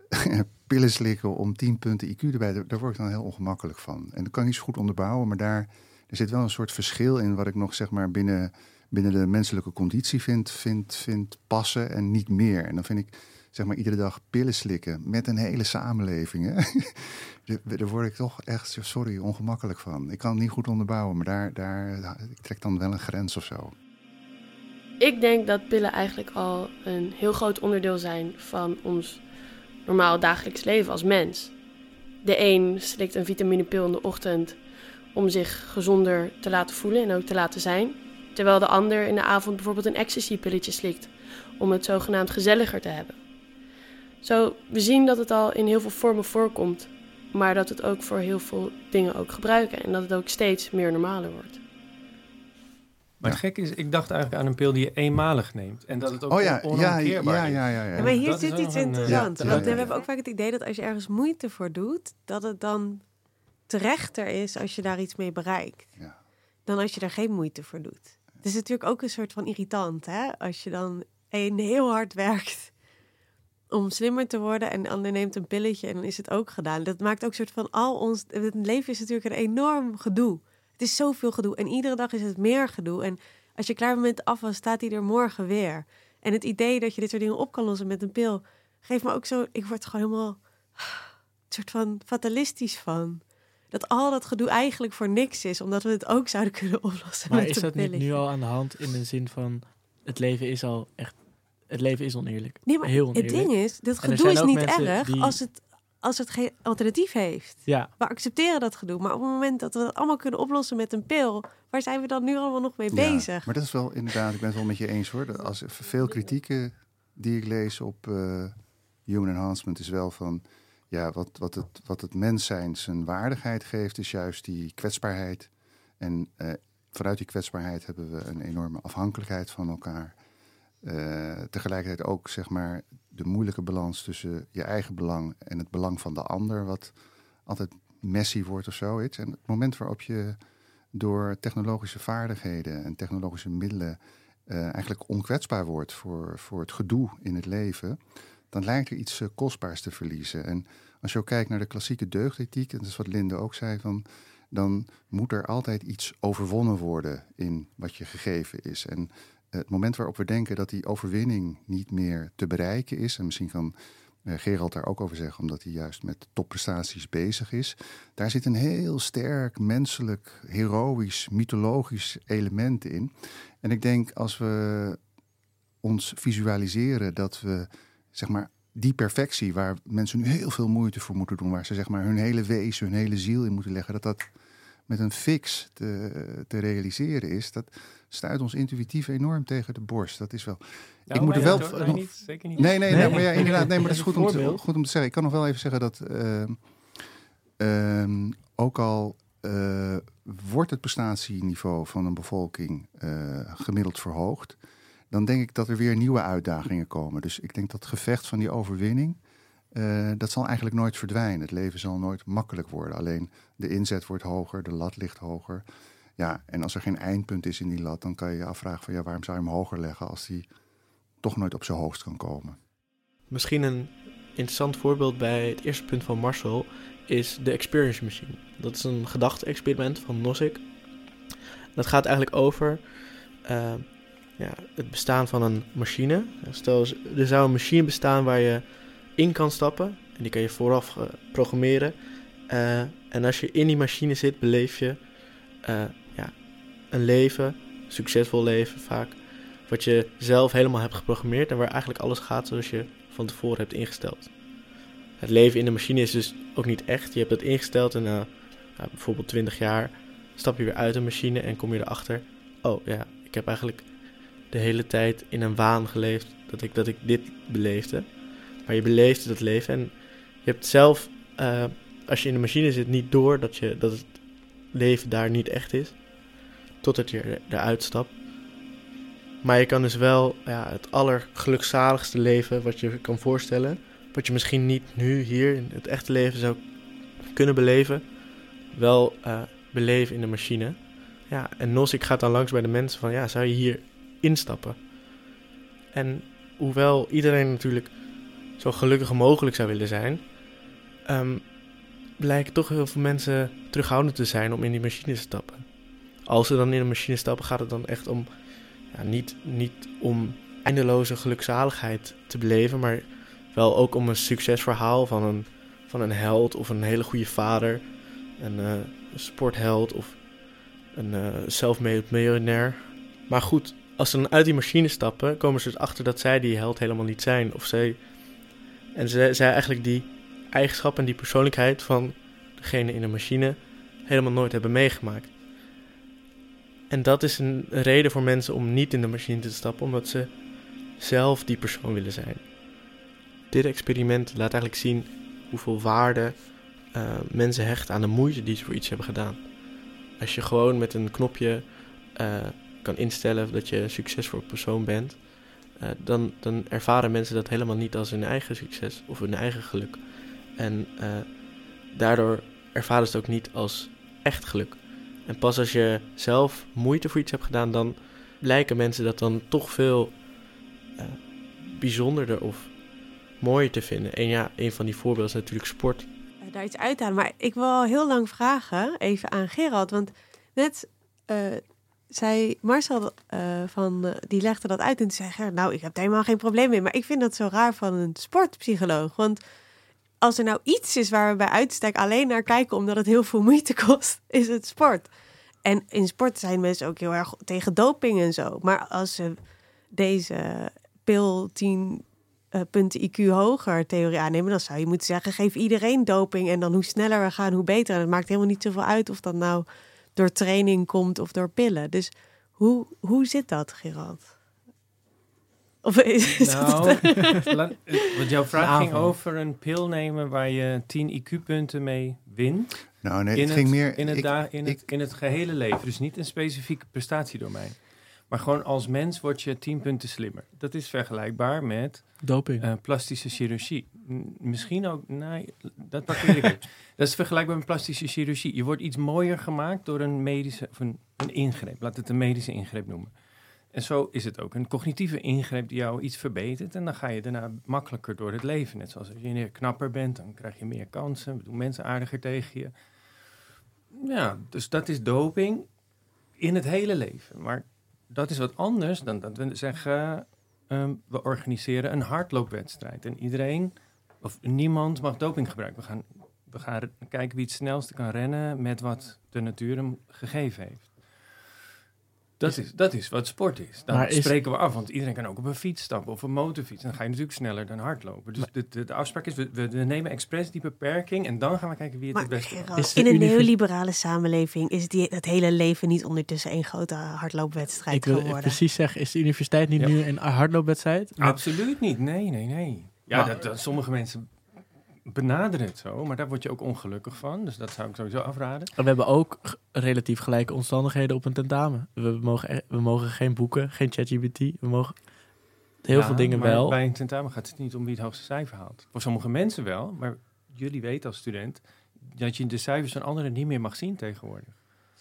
pillen slikken om 10 punten IQ erbij. Daar, daar word ik dan heel ongemakkelijk van. En dat kan ik niet zo goed onderbouwen, maar daar er zit wel een soort verschil in wat ik nog zeg maar binnen, binnen de menselijke conditie vind, vind, vind passen en niet meer. En dan vind ik zeg maar iedere dag pillen slikken met een hele samenleving. Daar word ik toch echt, sorry, ongemakkelijk van. Ik kan het niet goed onderbouwen, maar daar, daar, ik trek dan wel een grens of zo. Ik denk dat pillen eigenlijk al een heel groot onderdeel zijn van ons normaal dagelijks leven als mens. De een slikt een vitaminepil in de ochtend om zich gezonder te laten voelen en ook te laten zijn. Terwijl de ander in de avond bijvoorbeeld een ecstasy-pilletje slikt om het zogenaamd gezelliger te hebben. Zo, we zien dat het al in heel veel vormen voorkomt, maar dat het ook voor heel veel dingen ook gebruiken en dat het ook steeds meer normaler wordt. Maar het gekke is, ik dacht eigenlijk aan een pil die je eenmalig neemt. En dat het ook Oh ja, on- ja, onomkeerbaar ja, is. ja, ja, ja. Ja, maar hier zit iets eh, interessants. ja, want ja, we hebben ook vaak het idee dat als je ergens moeite voor doet, dat het dan terechter is als je daar iets mee bereikt. Ja. Dan als je daar geen moeite voor doet. Het is natuurlijk ook een soort van irritant, hè? Als je dan heel hard werkt om slimmer te worden en de ander neemt een pilletje en dan is het ook gedaan. Dat maakt ook een soort van al ons... Het leven is natuurlijk een enorm gedoe. Het is zoveel gedoe en iedere dag is het meer gedoe. En als je klaar bent met de afwas, staat hij er morgen weer. En het idee dat je dit soort dingen op kan lossen met een pil, geeft me ook zo. Ik word gewoon helemaal een soort van fatalistisch van. Dat al dat gedoe eigenlijk voor niks is, omdat we het ook zouden kunnen oplossen Maar met is dat niet nu al aan de hand in de zin van... Het leven is al echt... Het leven is oneerlijk. Nee, maar Heel het oneerlijk. ding is, dat gedoe is niet erg die- als, het, als het geen alternatief heeft. Ja, We accepteren dat gedoe, maar op het moment dat we dat allemaal kunnen oplossen met een pil, waar zijn we dan nu allemaal nog mee Ja, bezig? maar dat is wel inderdaad, ik ben het wel met je eens hoor. Dat Als veel kritieken die ik lees op eh, human enhancement is wel van, ja, wat, wat, het, wat het mens zijn zijn waardigheid geeft, is juist die kwetsbaarheid. En eh, vanuit die kwetsbaarheid hebben we een enorme afhankelijkheid van elkaar. Eh, tegelijkertijd ook zeg maar de moeilijke balans tussen je eigen belang en het belang van de ander, wat altijd messy wordt of zoiets. En het moment waarop je door technologische vaardigheden en technologische middelen eh, eigenlijk onkwetsbaar wordt voor, voor het gedoe in het leven, dan lijkt er iets eh, kostbaars te verliezen. En als je ook kijkt naar de klassieke deugdethiek, en dat is wat Linde ook zei, van, dan moet er altijd iets overwonnen worden in wat je gegeven is. En het moment waarop we denken dat die overwinning niet meer te bereiken is, en misschien kan uh, Gerald daar ook over zeggen, omdat hij juist met topprestaties bezig is. Daar zit een heel sterk menselijk, heroïsch, mythologisch element in. En ik denk als we ons visualiseren dat we, zeg maar, die perfectie waar mensen nu heel veel moeite voor moeten doen, waar ze zeg maar hun hele wezen, hun hele ziel in moeten leggen, dat dat met een fix te, te realiseren is, dat stuit ons intuïtief enorm tegen de borst. Dat is wel. Nou, ik moet er wel. wij niet, zeker niet. Nee, nee, nee, Nee. maar ja, inderdaad, nee, maar dat is goed om, te, Voorbeeld. goed om te zeggen. Ik kan nog wel even zeggen dat ehm, ehm, ook al eh, wordt het prestatieniveau van een bevolking eh, gemiddeld verhoogd, dan denk ik dat er weer nieuwe uitdagingen komen. Dus ik denk dat het gevecht van die overwinning, eh, dat zal eigenlijk nooit verdwijnen. Het leven zal nooit makkelijk worden. Alleen de inzet wordt hoger, de lat ligt hoger. Ja, en als er geen eindpunt is in die lat, dan kan je je afvragen van ja, waarom zou je hem hoger leggen als die toch nooit op zijn hoogst kan komen. Misschien een interessant voorbeeld bij het eerste punt van Marcel is de Experience Machine. Dat is een gedachte-experiment van Nozick. Dat gaat eigenlijk over eh, ja, het bestaan van een machine. Stel, er zou een machine bestaan waar je in kan stappen. En die kan je vooraf eh, programmeren. Eh, en als je in die machine zit, beleef je eh, ja, een leven, succesvol leven vaak. Wat je zelf helemaal hebt geprogrammeerd en waar eigenlijk alles gaat zoals je van tevoren hebt ingesteld. Het leven in de machine is dus ook niet echt. Je hebt dat ingesteld en na nou, bijvoorbeeld 20 jaar stap je weer uit de machine en kom je erachter. Oh ja, ik heb eigenlijk de hele tijd in een waan geleefd dat ik, dat ik dit beleefde. Maar je beleefde dat leven en je hebt zelf, eh, als je in de machine zit, niet door dat, je, dat het leven daar niet echt is. Totdat je er- eruit stapt. Maar je kan dus wel ja, het allergelukzaligste leven wat je kan voorstellen. Wat je misschien niet nu hier in het echte leven zou kunnen beleven. Wel eh, beleven in de machine. Ja, en Nozick gaat dan langs bij de mensen van ja, zou je hier instappen? En hoewel iedereen natuurlijk zo gelukkig mogelijk zou willen zijn, ehm, blijken toch heel veel mensen terughoudend te zijn om in die machine te stappen. Als ze dan in een machine stappen, gaat het dan echt om ja, niet, niet om eindeloze gelukzaligheid te beleven, maar wel ook om een succesverhaal van een, van een held of een hele goede vader, een, eh, sportheld of een eh self-made miljonair. Maar goed, als ze dan uit die machine stappen, komen ze dus achter dat zij die held helemaal niet zijn. Of zij, en zij, eigenlijk die eigenschappen en die persoonlijkheid van degene in de machine helemaal nooit hebben meegemaakt. En dat is een reden voor mensen om niet in de machine te stappen, omdat ze zelf die persoon willen zijn. Dit experiment laat eigenlijk zien hoeveel waarde eh, mensen hechten aan de moeite die ze voor iets hebben gedaan. Als je gewoon met een knopje eh, kan instellen dat je een succesvol persoon bent, eh, dan, dan ervaren mensen dat helemaal niet als hun eigen succes of hun eigen geluk. En eh, daardoor ervaren ze het ook niet als echt geluk. En pas als je zelf moeite voor iets hebt gedaan, dan lijken mensen dat dan toch veel eh, bijzonderder of mooier te vinden. En ja, een van die voorbeelden is natuurlijk sport. daar iets uithalen. Maar ik wil heel lang vragen, even aan Gerald. Want net zei Marcel, eh, van, eh, die legde dat uit en zei nou, ik heb er helemaal geen probleem mee. Maar ik vind dat zo raar van een sportpsycholoog. Want als er nou iets is waar we bij uitstek alleen naar kijken omdat het heel veel moeite kost, is het sport. En in sport zijn mensen ook heel erg tegen doping en zo. Maar als ze deze pil 10 eh, punten IQ hoger theorie aannemen, dan zou je moeten zeggen: geef iedereen doping. En dan hoe sneller we gaan, hoe beter. En het maakt helemaal niet zoveel uit of dat nou door training komt of door pillen. Dus hoe, hoe zit dat, Gerald? Of is, is Nou, want jouw vraag ging over een pil nemen waar je 10 IQ-punten mee wint. Nou nee, in het ging het, meer... in het, ik- in, ik- het, in het gehele leven. Dus niet een specifieke prestatiedomein. Maar gewoon als mens word je 10 punten slimmer. Dat is vergelijkbaar met Doping. eh, plastische chirurgie. Misschien ook, nee, dat parkeer ik. even. Dat is vergelijkbaar met plastische chirurgie. Je wordt iets mooier gemaakt door een medische, of een, een ingreep. Laat het een medische ingreep noemen. En zo is het ook. Een cognitieve ingreep die jou iets verbetert. En dan ga je daarna makkelijker door het leven. Net zoals als je meer knapper bent, dan krijg je meer kansen. Doen mensen aardiger tegen je. Ja, dus dat is doping in het hele leven. Maar dat is wat anders dan dat we zeggen... ehm, we organiseren een hardloopwedstrijd. En iedereen, of niemand mag doping gebruiken. We gaan, we gaan kijken wie het snelste kan rennen... met wat de natuur hem gegeven heeft. Dat is, dat is wat sport is. Dat Maar is- spreken we af, want iedereen kan ook op een fiets stappen of een motorfiets. En dan ga je natuurlijk sneller dan hardlopen. Dus de, de, de afspraak is, we, we, nemen expres die beperking... en dan gaan we kijken wie het Maar het beste kan. Gerald, in een neoliberale samenleving is die, het hele leven niet ondertussen één grote hardloopwedstrijd Ik wil geworden. precies zeggen, is de universiteit niet nu een hardloopwedstrijd? Absoluut niet. Nee, nee, nee. Ja, Maar- dat, dat- sommige mensen benaderen het zo, maar daar word je ook ongelukkig van. Dus dat zou ik sowieso afraden. En we hebben ook relatief gelijke omstandigheden op een tentamen. We mogen, e- we mogen geen boeken, geen ChatGPT. We mogen heel Ja, veel dingen maar wel. Bij een tentamen gaat het niet om wie het hoogste cijfer haalt. Voor sommige mensen wel, maar jullie weten als student dat je de cijfers van anderen niet meer mag zien tegenwoordig.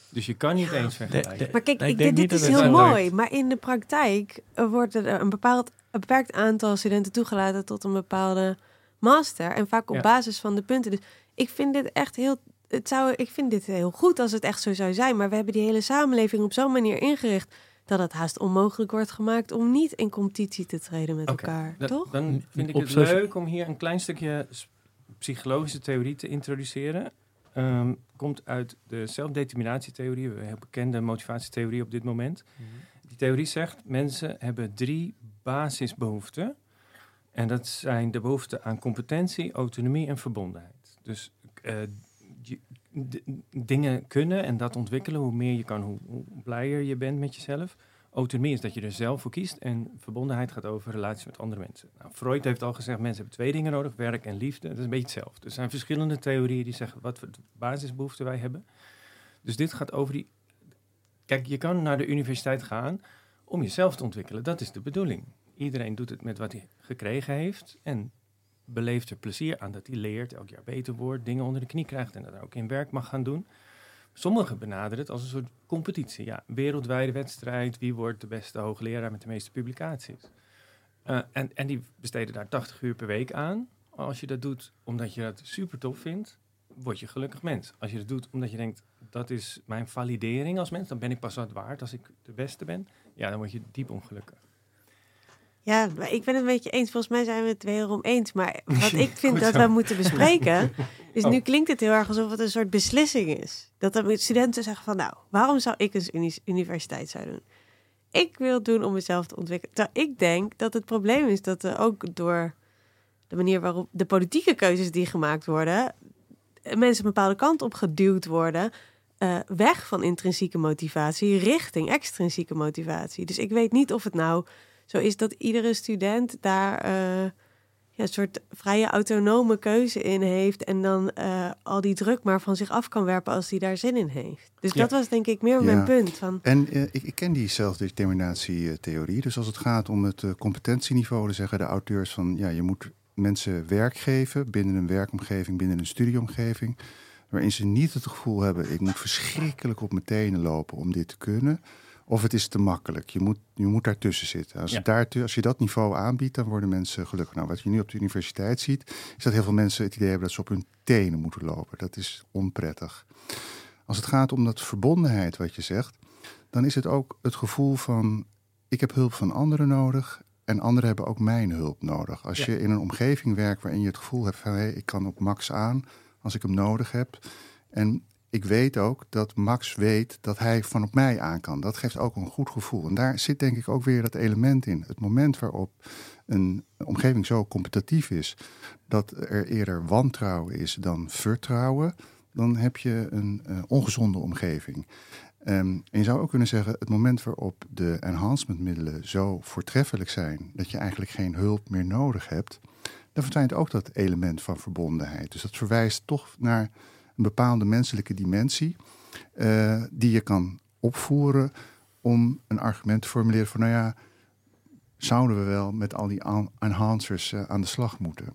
Dus je kan niet eens vergelijken. Maar kijk, Nee, ik, denk dit is heel mooi. werkt. Maar in de praktijk eh, wordt er een, bepaald, een beperkt aantal studenten toegelaten tot een bepaalde master. En vaak op Ja. basis van de punten. Dus ik vind dit echt heel. Het zou, ik vind dit heel goed als het echt zo zou zijn. Maar we hebben die hele samenleving op zo'n manier ingericht. dat het haast onmogelijk wordt gemaakt om niet in competitie te treden met elkaar. da- toch? Dan vind ik het leuk om hier een klein stukje psychologische theorie te introduceren. Ehm, komt uit de zelfdeterminatietheorie, een heel bekende motivatietheorie op dit moment. Die theorie zegt, mensen hebben drie basisbehoeften. En dat zijn de behoeften aan competentie, autonomie en verbondenheid. Dus eh, je- dingen kunnen en dat ontwikkelen, hoe meer je kan, hoe, hoe blijer je bent met jezelf. Autonomie is dat je er zelf voor kiest en verbondenheid gaat over relaties met andere mensen. Nou, Freud heeft al gezegd, mensen hebben twee dingen nodig, werk en liefde. Dat is een beetje hetzelfde. Er zijn verschillende theorieën die zeggen wat voor basisbehoeften wij hebben. Dus dit gaat over die... Kijk, je kan naar de universiteit gaan om jezelf te ontwikkelen. Dat is de bedoeling. Iedereen doet het met wat hij gekregen heeft en beleeft er plezier aan dat hij leert, elk jaar beter wordt, dingen onder de knie krijgt en dat ook in werk mag gaan doen. Sommigen benaderen het als een soort competitie. Ja, wereldwijde wedstrijd. Wie wordt de beste hoogleraar met de meeste publicaties? Eh, en, en die besteden daar 80 uur per week aan. Als je dat doet omdat je dat super tof vindt, word je gelukkig mens. Als je dat doet omdat je denkt, dat is mijn validering als mens, dan ben ik pas wat waard als ik de beste ben. Ja, dan word je diep ongelukkig. Ja, maar ik ben het een beetje eens. Volgens mij zijn we het weer om eens. Maar wat ik vind dat we moeten bespreken, is Oh. nu klinkt het heel erg alsof het een soort beslissing is. Dat er studenten zeggen van, nou, waarom zou ik een uni- universiteit zou doen? Ik wil het doen om mezelf te ontwikkelen. Terwijl ik denk dat het probleem is dat er ook door de manier waarop de politieke keuzes die gemaakt worden, eh, mensen een bepaalde kant op geduwd worden. eh, weg van intrinsieke motivatie richting extrinsieke motivatie. Dus ik weet niet of het nou zo is dat iedere student daar eh, ja, een soort vrije autonome keuze in heeft en dan eh, al die druk maar van zich af kan werpen als hij daar zin in heeft. Dus Ja. dat was denk ik meer mijn punt. Van, En eh, ik, ik ken die zelfdeterminatietheorie. Dus als het gaat om het competentieniveau, dan zeggen de auteurs van ja, je moet mensen werk geven binnen een werkomgeving, binnen een studieomgeving, waarin ze niet het gevoel hebben, ik moet verschrikkelijk op mijn tenen lopen om dit te kunnen. Of het is te makkelijk. Je moet, je moet daartussen zitten. Als, Ja. daartu- als je dat niveau aanbiedt, dan worden mensen gelukkig. Nou, wat je nu op de universiteit ziet, is dat heel veel mensen het idee hebben dat ze op hun tenen moeten lopen. Dat is onprettig. Als het gaat om dat verbondenheid, wat je zegt, dan is het ook het gevoel van: ik heb hulp van anderen nodig en anderen hebben ook mijn hulp nodig. Als Ja. je in een omgeving werkt waarin je het gevoel hebt van: hé, ik kan op Max aan als ik hem nodig heb. En ik weet ook dat Max weet dat hij van op mij aan kan. Dat geeft ook een goed gevoel. En daar zit denk ik ook weer dat element in. Het moment waarop een omgeving zo competitief is dat er eerder wantrouwen is dan vertrouwen, dan heb je een eh, ongezonde omgeving. Ehm, en je zou ook kunnen zeggen, het moment waarop de enhancementmiddelen zo voortreffelijk zijn dat je eigenlijk geen hulp meer nodig hebt, dan verdwijnt ook dat element van verbondenheid. Dus dat verwijst toch naar een bepaalde menselijke dimensie eh, die je kan opvoeren om een argument te formuleren van, nou ja, zouden we wel met al die en- enhancers eh, aan de slag moeten?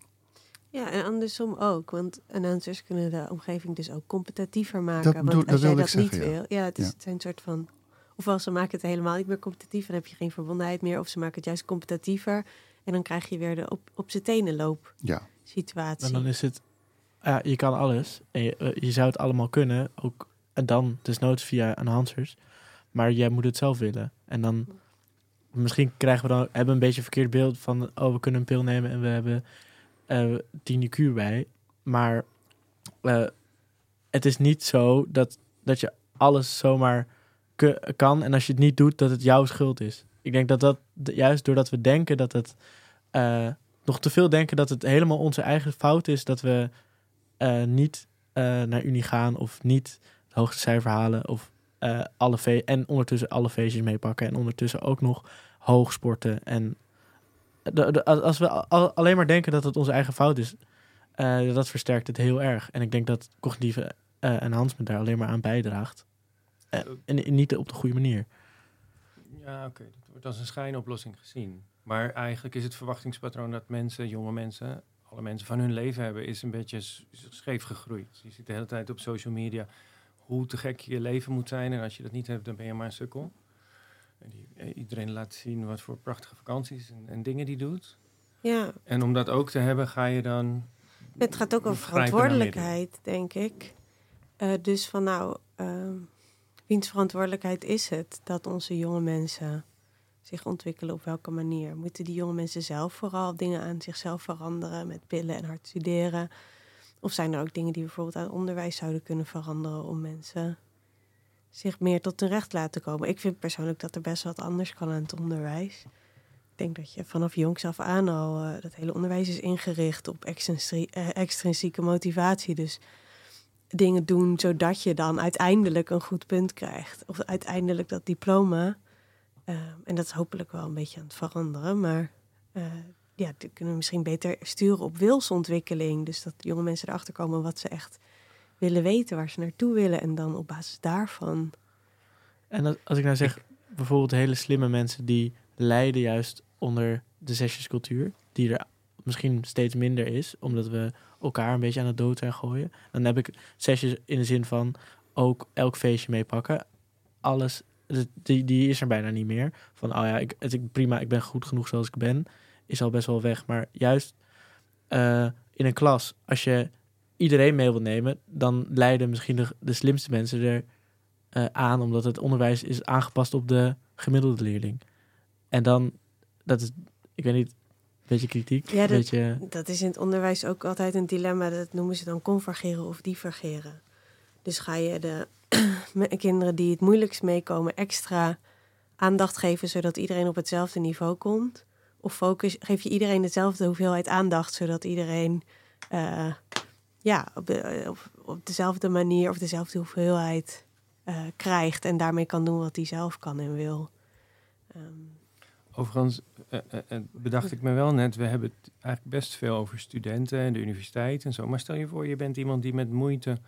ja, en andersom ook. Want announcers kunnen de omgeving dus ook competitiever maken. bedoel- want dat als jij wilde dat ik niet zeggen, ja. wil, ja, het, is, Ja. het zijn een soort van. Ofwel ze maken het helemaal niet meer competitief, dan heb je geen verbondenheid meer. Of ze maken het juist competitiever. En dan krijg je weer de op, op z'n tenen loop Ja. situatie. En dan is het, ja, je kan alles. En je, eh, je zou het allemaal kunnen, ook en dan desnoods via enhancers. maar jij moet het zelf willen. En dan misschien krijgen we dan hebben een beetje een verkeerd beeld van oh we kunnen een pil nemen en we hebben eh 10 IQ bij, maar eh, het is niet zo dat dat je alles zomaar kan en als je het niet doet dat het jouw schuld is. Ik denk dat dat juist doordat we denken dat het nog te veel denken dat het helemaal onze eigen fout is dat we eh, niet eh, naar Unie gaan of niet het hoogste cijfer halen of eh, alle fe en ondertussen alle feestjes meepakken en ondertussen ook nog hoog sporten en de, de- als we al- alleen maar denken dat het onze eigen fout is, dat versterkt het heel erg. En ik denk dat cognitieve enhancement daar alleen maar aan bijdraagt. En, en niet op de goede manier. Ja, oké. Dat wordt als een schijnoplossing gezien. Maar eigenlijk is het verwachtingspatroon dat mensen, jonge mensen, alle mensen van hun leven hebben, is een beetje scheef gegroeid. Je ziet de hele tijd op social media hoe te gek je leven moet zijn. En als je dat niet hebt, dan ben je maar een sukkel. En die, eh, iedereen laat zien wat voor prachtige vakanties en, en dingen die doet. Ja, En om dat ook te hebben, ga je dan. het gaat ook over verantwoordelijkheid, denk ik. Eh, dus van nou, ehm wiens verantwoordelijkheid is het dat onze jonge mensen zich ontwikkelen op welke manier? Moeten die jonge mensen zelf vooral dingen aan zichzelf veranderen met pillen en hard studeren? Of zijn er ook dingen die bijvoorbeeld aan onderwijs zouden kunnen veranderen om mensen zich meer tot hun recht laten komen? Ik vind persoonlijk dat er best wat anders kan aan het onderwijs. Ik denk dat je vanaf jongs af aan al eh, dat hele onderwijs is ingericht op eh, extrinsieke motivatie. Dus dingen doen zodat je dan uiteindelijk een goed punt krijgt. Of uiteindelijk dat diploma. Eh, en dat is hopelijk wel een beetje aan het veranderen. Maar eh, ja, die kunnen we misschien beter sturen op wilsontwikkeling. Dus dat jonge mensen erachter komen wat ze echt willen weten, waar ze naartoe willen. En dan op basis daarvan. En als- ik nou zeg, bijvoorbeeld hele slimme mensen die lijden juist onder de zesjescultuur, die er misschien steeds minder is, omdat we elkaar een beetje aan het dood zijn gooien. Dan heb ik zesjes in de zin van ook elk feestje meepakken. Alles, die, die is er bijna niet meer. Van, oh ja, ik, het, ik, prima, ik ben goed genoeg zoals ik ben, is al best wel weg. Maar juist eh, in een klas, als je iedereen mee wil nemen, dan lijden misschien de, de slimste mensen er eh, aan, omdat het onderwijs is aangepast op de gemiddelde leerling. En dan, dat is, ik weet niet, een beetje kritiek. Ja, dat, beetje, dat is in het onderwijs ook altijd een dilemma. Dat noemen ze dan convergeren of divergeren. Dus ga je de kinderen die het moeilijkst meekomen extra aandacht geven, zodat iedereen op hetzelfde niveau komt? Of focus, geef je iedereen dezelfde hoeveelheid aandacht, zodat iedereen eh, ja, op, de- op, op dezelfde manier of dezelfde hoeveelheid eh, krijgt en daarmee kan doen wat hij zelf kan en wil? Ehm, Overigens eh, eh, eh, bedacht ik me wel net, we hebben het eigenlijk best veel over studenten en de universiteit en zo. Maar stel je voor, je bent iemand die met moeite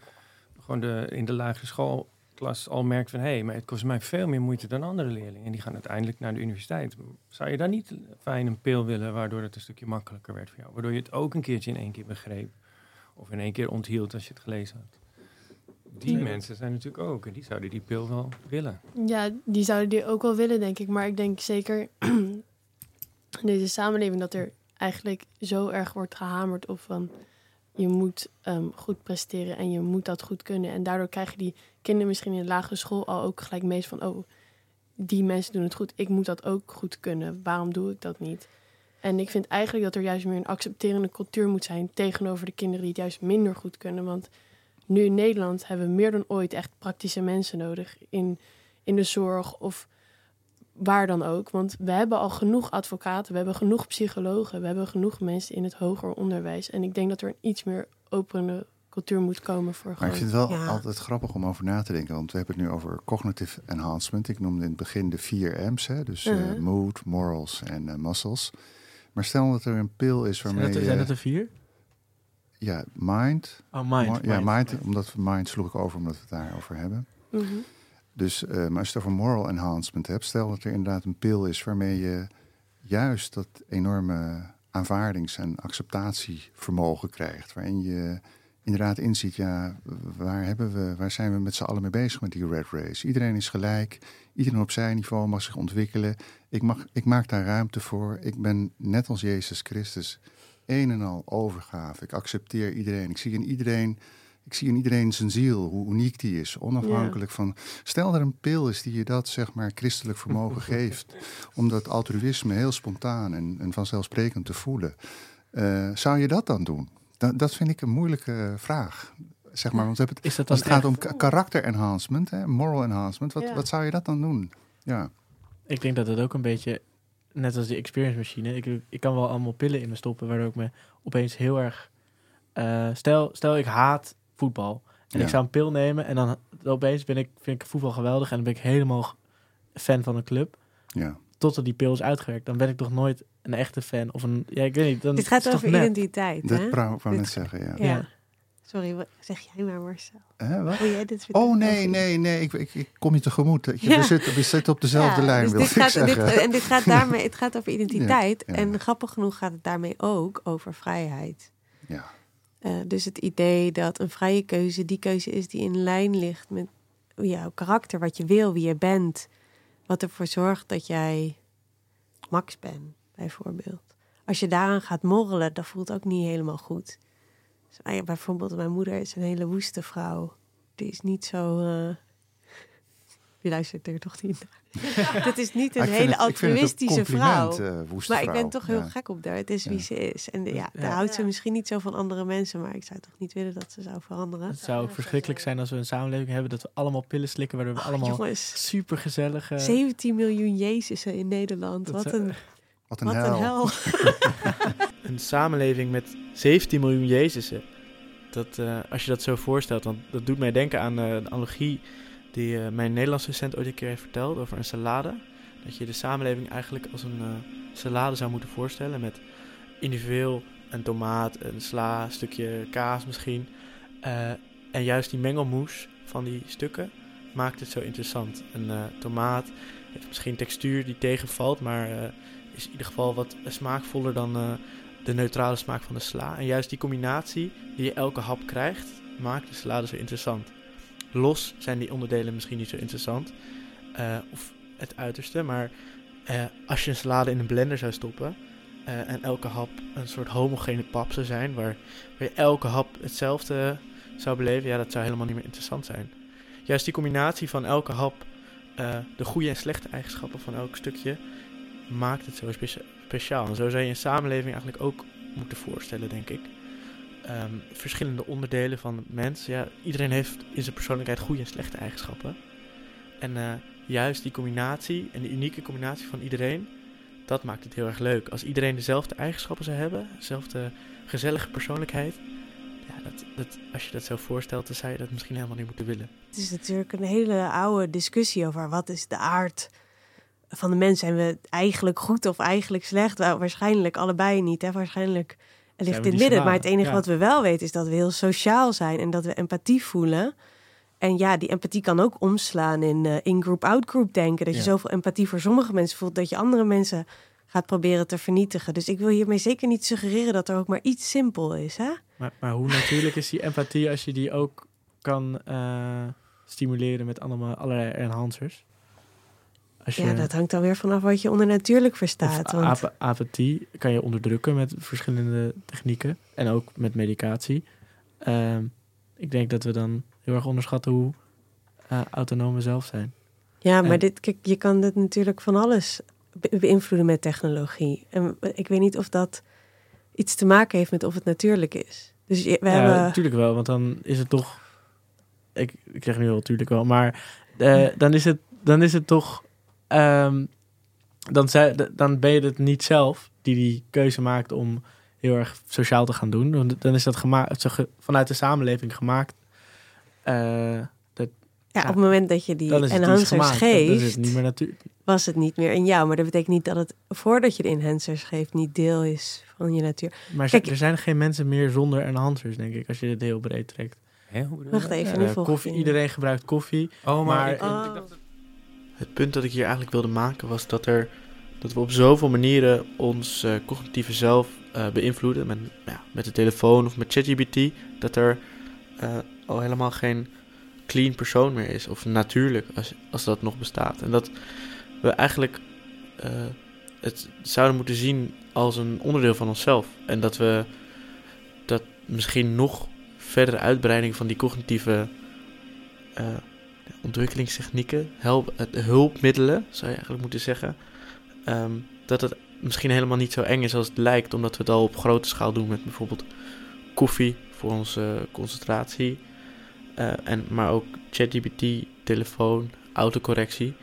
gewoon de, in de lagere schoolklas al merkt van... hé, hey, maar het kost mij veel meer moeite dan andere leerlingen. En die gaan uiteindelijk naar de universiteit. Zou je dan niet fijn een pil willen, waardoor het een stukje makkelijker werd voor jou? Waardoor je het ook een keertje in één keer begreep. Of in één keer onthield als je het gelezen had. Die mensen zijn natuurlijk ook. En die zouden die pil wel willen. Ja, die zouden die ook wel willen, denk ik. Maar ik denk zeker in deze samenleving dat er eigenlijk zo erg wordt gehamerd op van je moet ehm, goed presteren en je moet dat goed kunnen. En daardoor krijgen die kinderen misschien in de lagere school al ook gelijk meest van oh, die mensen doen het goed, ik moet dat ook goed kunnen. Waarom doe ik dat niet? En ik vind eigenlijk dat er juist meer een accepterende cultuur moet zijn tegenover de kinderen die het juist minder goed kunnen. Want nu in Nederland hebben we meer dan ooit echt praktische mensen nodig in, in de zorg of waar dan ook. Want we hebben al genoeg advocaten, we hebben genoeg psychologen, we hebben genoeg mensen in het hoger onderwijs. En ik denk dat er een iets meer opene cultuur moet komen voor Maar ik vind het wel Ja. altijd grappig om over na te denken. Want we hebben het nu over cognitive enhancement. Ik noemde in het begin de vier M's. Hè? Dus eh, Mhm. mood, morals en eh, muscles. Maar stel dat er een pil is zijn, waarmee dat, je... zijn dat er vier? Ja, mind. Oh, mind. Ja, mind. mind. Omdat we mind sloeg ik over omdat we het daarover hebben. Mhm. Dus eh, maar als je het over moral enhancement hebt, stel dat er inderdaad een pil is waarmee je juist dat enorme aanvaardings- en acceptatievermogen krijgt. Waarin je inderdaad inziet, ja, waar, hebben we, waar zijn we met z'n allen mee bezig met die red race? Iedereen is gelijk, iedereen op zijn niveau mag zich ontwikkelen. Ik, mag, ik maak daar ruimte voor. Ik ben net als Jezus Christus een en al overgave. Ik accepteer iedereen. Ik zie in iedereen, Ik zie in iedereen zijn ziel, hoe uniek die is, onafhankelijk van. Stel er een pil is die je dat, zeg maar, christelijk vermogen geeft, om dat altruïsme heel spontaan en, en vanzelfsprekend te voelen. Eh, zou je dat dan doen? Da- dat vind ik een moeilijke vraag. Zeg maar, want we hebben het, Is dat als het gaat om ka- karakter enhancement, hè, moral enhancement, wat, Ja. wat zou je dat dan doen? Ja, Ik denk dat het ook een beetje, net als die experience machine, ik, ik kan wel allemaal pillen in me stoppen, waardoor ik me opeens heel erg... eh, stel, stel, ik haat voetbal en Ja. ik zou een pil nemen en dan opeens ben ik, vind ik voetbal geweldig en dan ben ik helemaal fan van een club. ja. Totdat die pil is uitgewerkt, dan ben ik toch nooit een echte fan of een... Ja, ik weet niet. Dan Dit gaat is het toch over nep. identiteit, Dat hè? wou ik Dit- net zeggen, ja. Ja. Ja. Sorry, wat zeg jij maar, Marcel? Hè, wat? Jij dit Oh vertellen? nee, nee, nee, ik, ik, ik kom je tegemoet. Je- Ja. We, zitten, we zitten op dezelfde Ja, lijn, dus wil dit ik gaat, dit, zeggen. en dit gaat daarmee, het gaat over identiteit. Ja, ja. En grappig genoeg gaat het daarmee ook over vrijheid. Ja. Eh, dus het idee dat een vrije keuze die keuze is die in lijn ligt met jouw karakter, wat je wil, wie je bent. Wat ervoor zorgt dat jij Max bent, bijvoorbeeld. Als je daaraan gaat morrelen, dat voelt ook niet helemaal goed. Dus, ah bijvoorbeeld, mijn moeder is een hele woeste vrouw. Die is niet zo. eh, Die luistert er toch niet naar. Dat is niet een Ah, hele het- ik vind het een altruïstische vrouw. eh, maar ik ben toch heel Ja. gek op haar. Het is wie Ja. ze is. En ja, Ja. daar houdt ze misschien niet zo van andere mensen, maar ik zou toch niet willen dat ze zou veranderen. Het zou ook verschrikkelijk zijn als we een samenleving hebben dat we allemaal pillen slikken, waardoor we allemaal Jongens, super gezellige... 17 miljoen Jezusen in Nederland. Dat Wat een, Wat een wat hel. een hel. een samenleving met 17 miljoen Jezusen. Dat, eh, als je dat zo voorstelt, dan dat doet mij denken aan eh, de analogie die eh, mijn Nederlandse docent ooit een keer heeft verteld over een salade. Dat je de samenleving eigenlijk als een eh, salade zou moeten voorstellen met individueel een tomaat, een sla, een stukje kaas misschien. Eh, en juist die mengelmoes van die stukken maakt het zo interessant. Een tomaat heeft misschien textuur die tegenvalt, maar is in ieder geval wat smaakvoller dan de neutrale smaak van de sla. En juist die combinatie die je elke hap krijgt, maakt de salade zo interessant. Los zijn die onderdelen misschien niet zo interessant, eh, of het uiterste, maar eh, als je een salade in een blender zou stoppen eh, en elke hap een soort homogene pap zou zijn, waar, waar je elke hap hetzelfde zou beleven, ja, dat zou helemaal niet meer interessant zijn. Juist die combinatie van elke hap, de goede en slechte eigenschappen van elk stukje, maakt het zo specia- speciaal. En zo zou je een samenleving eigenlijk ook moeten voorstellen, denk ik. Ehm, verschillende onderdelen van de mens. Ja, iedereen heeft in zijn persoonlijkheid goede en slechte eigenschappen. En eh, juist die combinatie en de unieke combinatie van iedereen, dat maakt het heel erg leuk. Als iedereen dezelfde eigenschappen zou hebben, dezelfde gezellige persoonlijkheid, ja, dat, dat, als je dat zo voorstelt, dan zou je dat misschien helemaal niet moeten willen. Het is natuurlijk een hele oude discussie over wat is de aard van de mens. Zijn we eigenlijk goed of eigenlijk slecht? Waarschijnlijk allebei niet. Hè? Waarschijnlijk ligt in het midden. Maar het enige Ja. wat we wel weten is dat we heel sociaal zijn en dat we empathie voelen. En ja, die empathie kan ook omslaan in eh, in-group, out-group denken. Dat je Ja. zoveel empathie voor sommige mensen voelt dat je andere mensen gaat proberen te vernietigen. Dus ik wil hiermee zeker niet suggereren dat er ook maar iets simpel is. Hè? Maar, maar hoe natuurlijk is die empathie als je die ook kan eh, stimuleren met allemaal, allerlei enhancers? Als je, Ja, dat hangt dan weer vanaf wat je onder natuurlijk verstaat. Want... ap- apathie kan je onderdrukken met verschillende technieken en ook met medicatie. Ehm, ik denk dat we dan heel erg onderschatten hoe eh, autonoom we zelf zijn. Ja, maar En- dit, kijk, je kan dit natuurlijk van alles be- beïnvloeden met technologie. En ik weet niet of dat iets te maken heeft met of het natuurlijk is. Dus we ja, hebben... natuurlijk wel, want dan is het toch. Ik, ik zeg nu wel natuurlijk wel, maar eh, dan, is het, dan is het toch. Ehm, dan, dan ben je het niet zelf die die keuze maakt om heel erg sociaal te gaan doen. Dan is dat gemaakt, vanuit de samenleving gemaakt. Eh, dat, Ja, ja, op het moment dat je die dan is het iets enhancers gemaakt. Dan- Dan is geeft, het niet meer natuurlijk. was het niet meer in jou. Maar dat betekent niet dat het voordat je de enhancers geeft niet deel is van je natuur. Maar Kijk- er zijn geen mensen meer zonder enhancers, denk ik, als je het heel breed trekt. Hè, hoe bedoel Wacht je? even, Eh, nu volg ik koffie, iedereen gebruikt koffie. Oh, maar, Maar- ik, Oh. ik dacht... Het punt dat ik hier eigenlijk wilde maken was dat, er, dat we op zoveel manieren ons eh, cognitieve zelf eh, beïnvloeden. Met, ja, met de telefoon of met ChatGPT. Dat er eh, al helemaal geen clean persoon meer is. Of natuurlijk, als, als dat nog bestaat. En dat we eigenlijk het zouden moeten zien als een onderdeel van onszelf. En dat we dat misschien nog verdere uitbreiding van die cognitieve uh, ontwikkelingstechnieken, help, hulpmiddelen, zou je eigenlijk moeten zeggen, ehm, dat het misschien helemaal niet zo eng is als het lijkt, omdat we het al op grote schaal doen met bijvoorbeeld koffie voor onze concentratie, uh, en, maar ook ChatGPT, telefoon, autocorrectie.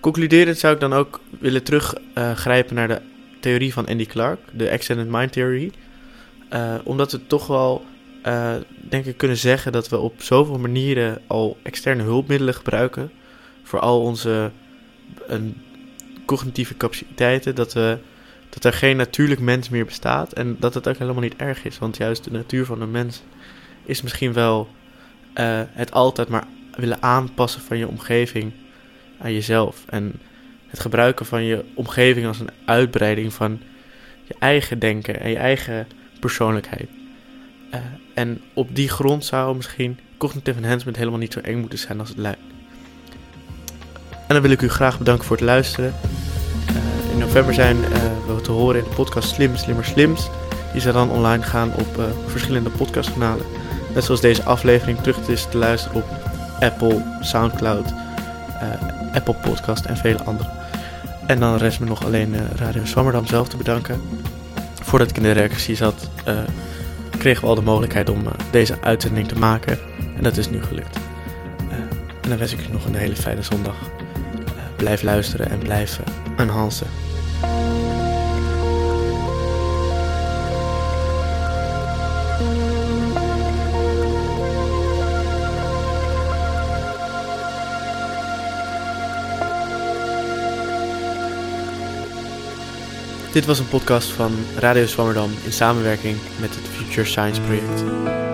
Concluderend zou ik dan ook willen teruggrijpen naar de theorie van Andy Clark, de Extended Mind Theory. Uh, omdat we toch wel, uh, denk ik, kunnen zeggen dat we op zoveel manieren al externe hulpmiddelen gebruiken. Voor al onze cognitieve capaciteiten. Dat, we, dat er geen natuurlijk mens meer bestaat. En dat het ook helemaal niet erg is. Want juist de natuur van een mens is misschien wel uh, het altijd maar willen aanpassen van je omgeving aan jezelf. En het gebruiken van je omgeving als een uitbreiding van je eigen denken en je eigen persoonlijkheid. Uh, en op die grond zou misschien cognitive enhancement helemaal niet zo eng moeten zijn als het lijkt. En dan wil ik u graag bedanken voor het luisteren. Uh, in november zijn uh, we te horen in de podcast Slim, Slimmer, Slims. Die zal dan online gaan op verschillende podcastkanalen. Net zoals deze aflevering terug is te luisteren op Apple, Soundcloud, Apple Podcast en vele andere. En dan rest me nog alleen Radio Zwammerdam zelf te bedanken. Voordat ik in de redactie zat, kregen we al de mogelijkheid om uh, deze uitzending te maken. En dat is nu gelukt. en dan wens ik u nog een hele fijne zondag. blijf luisteren en blijf enhancen. Dit was een podcast van Radio Zwammerdam in samenwerking met het Future Science Project.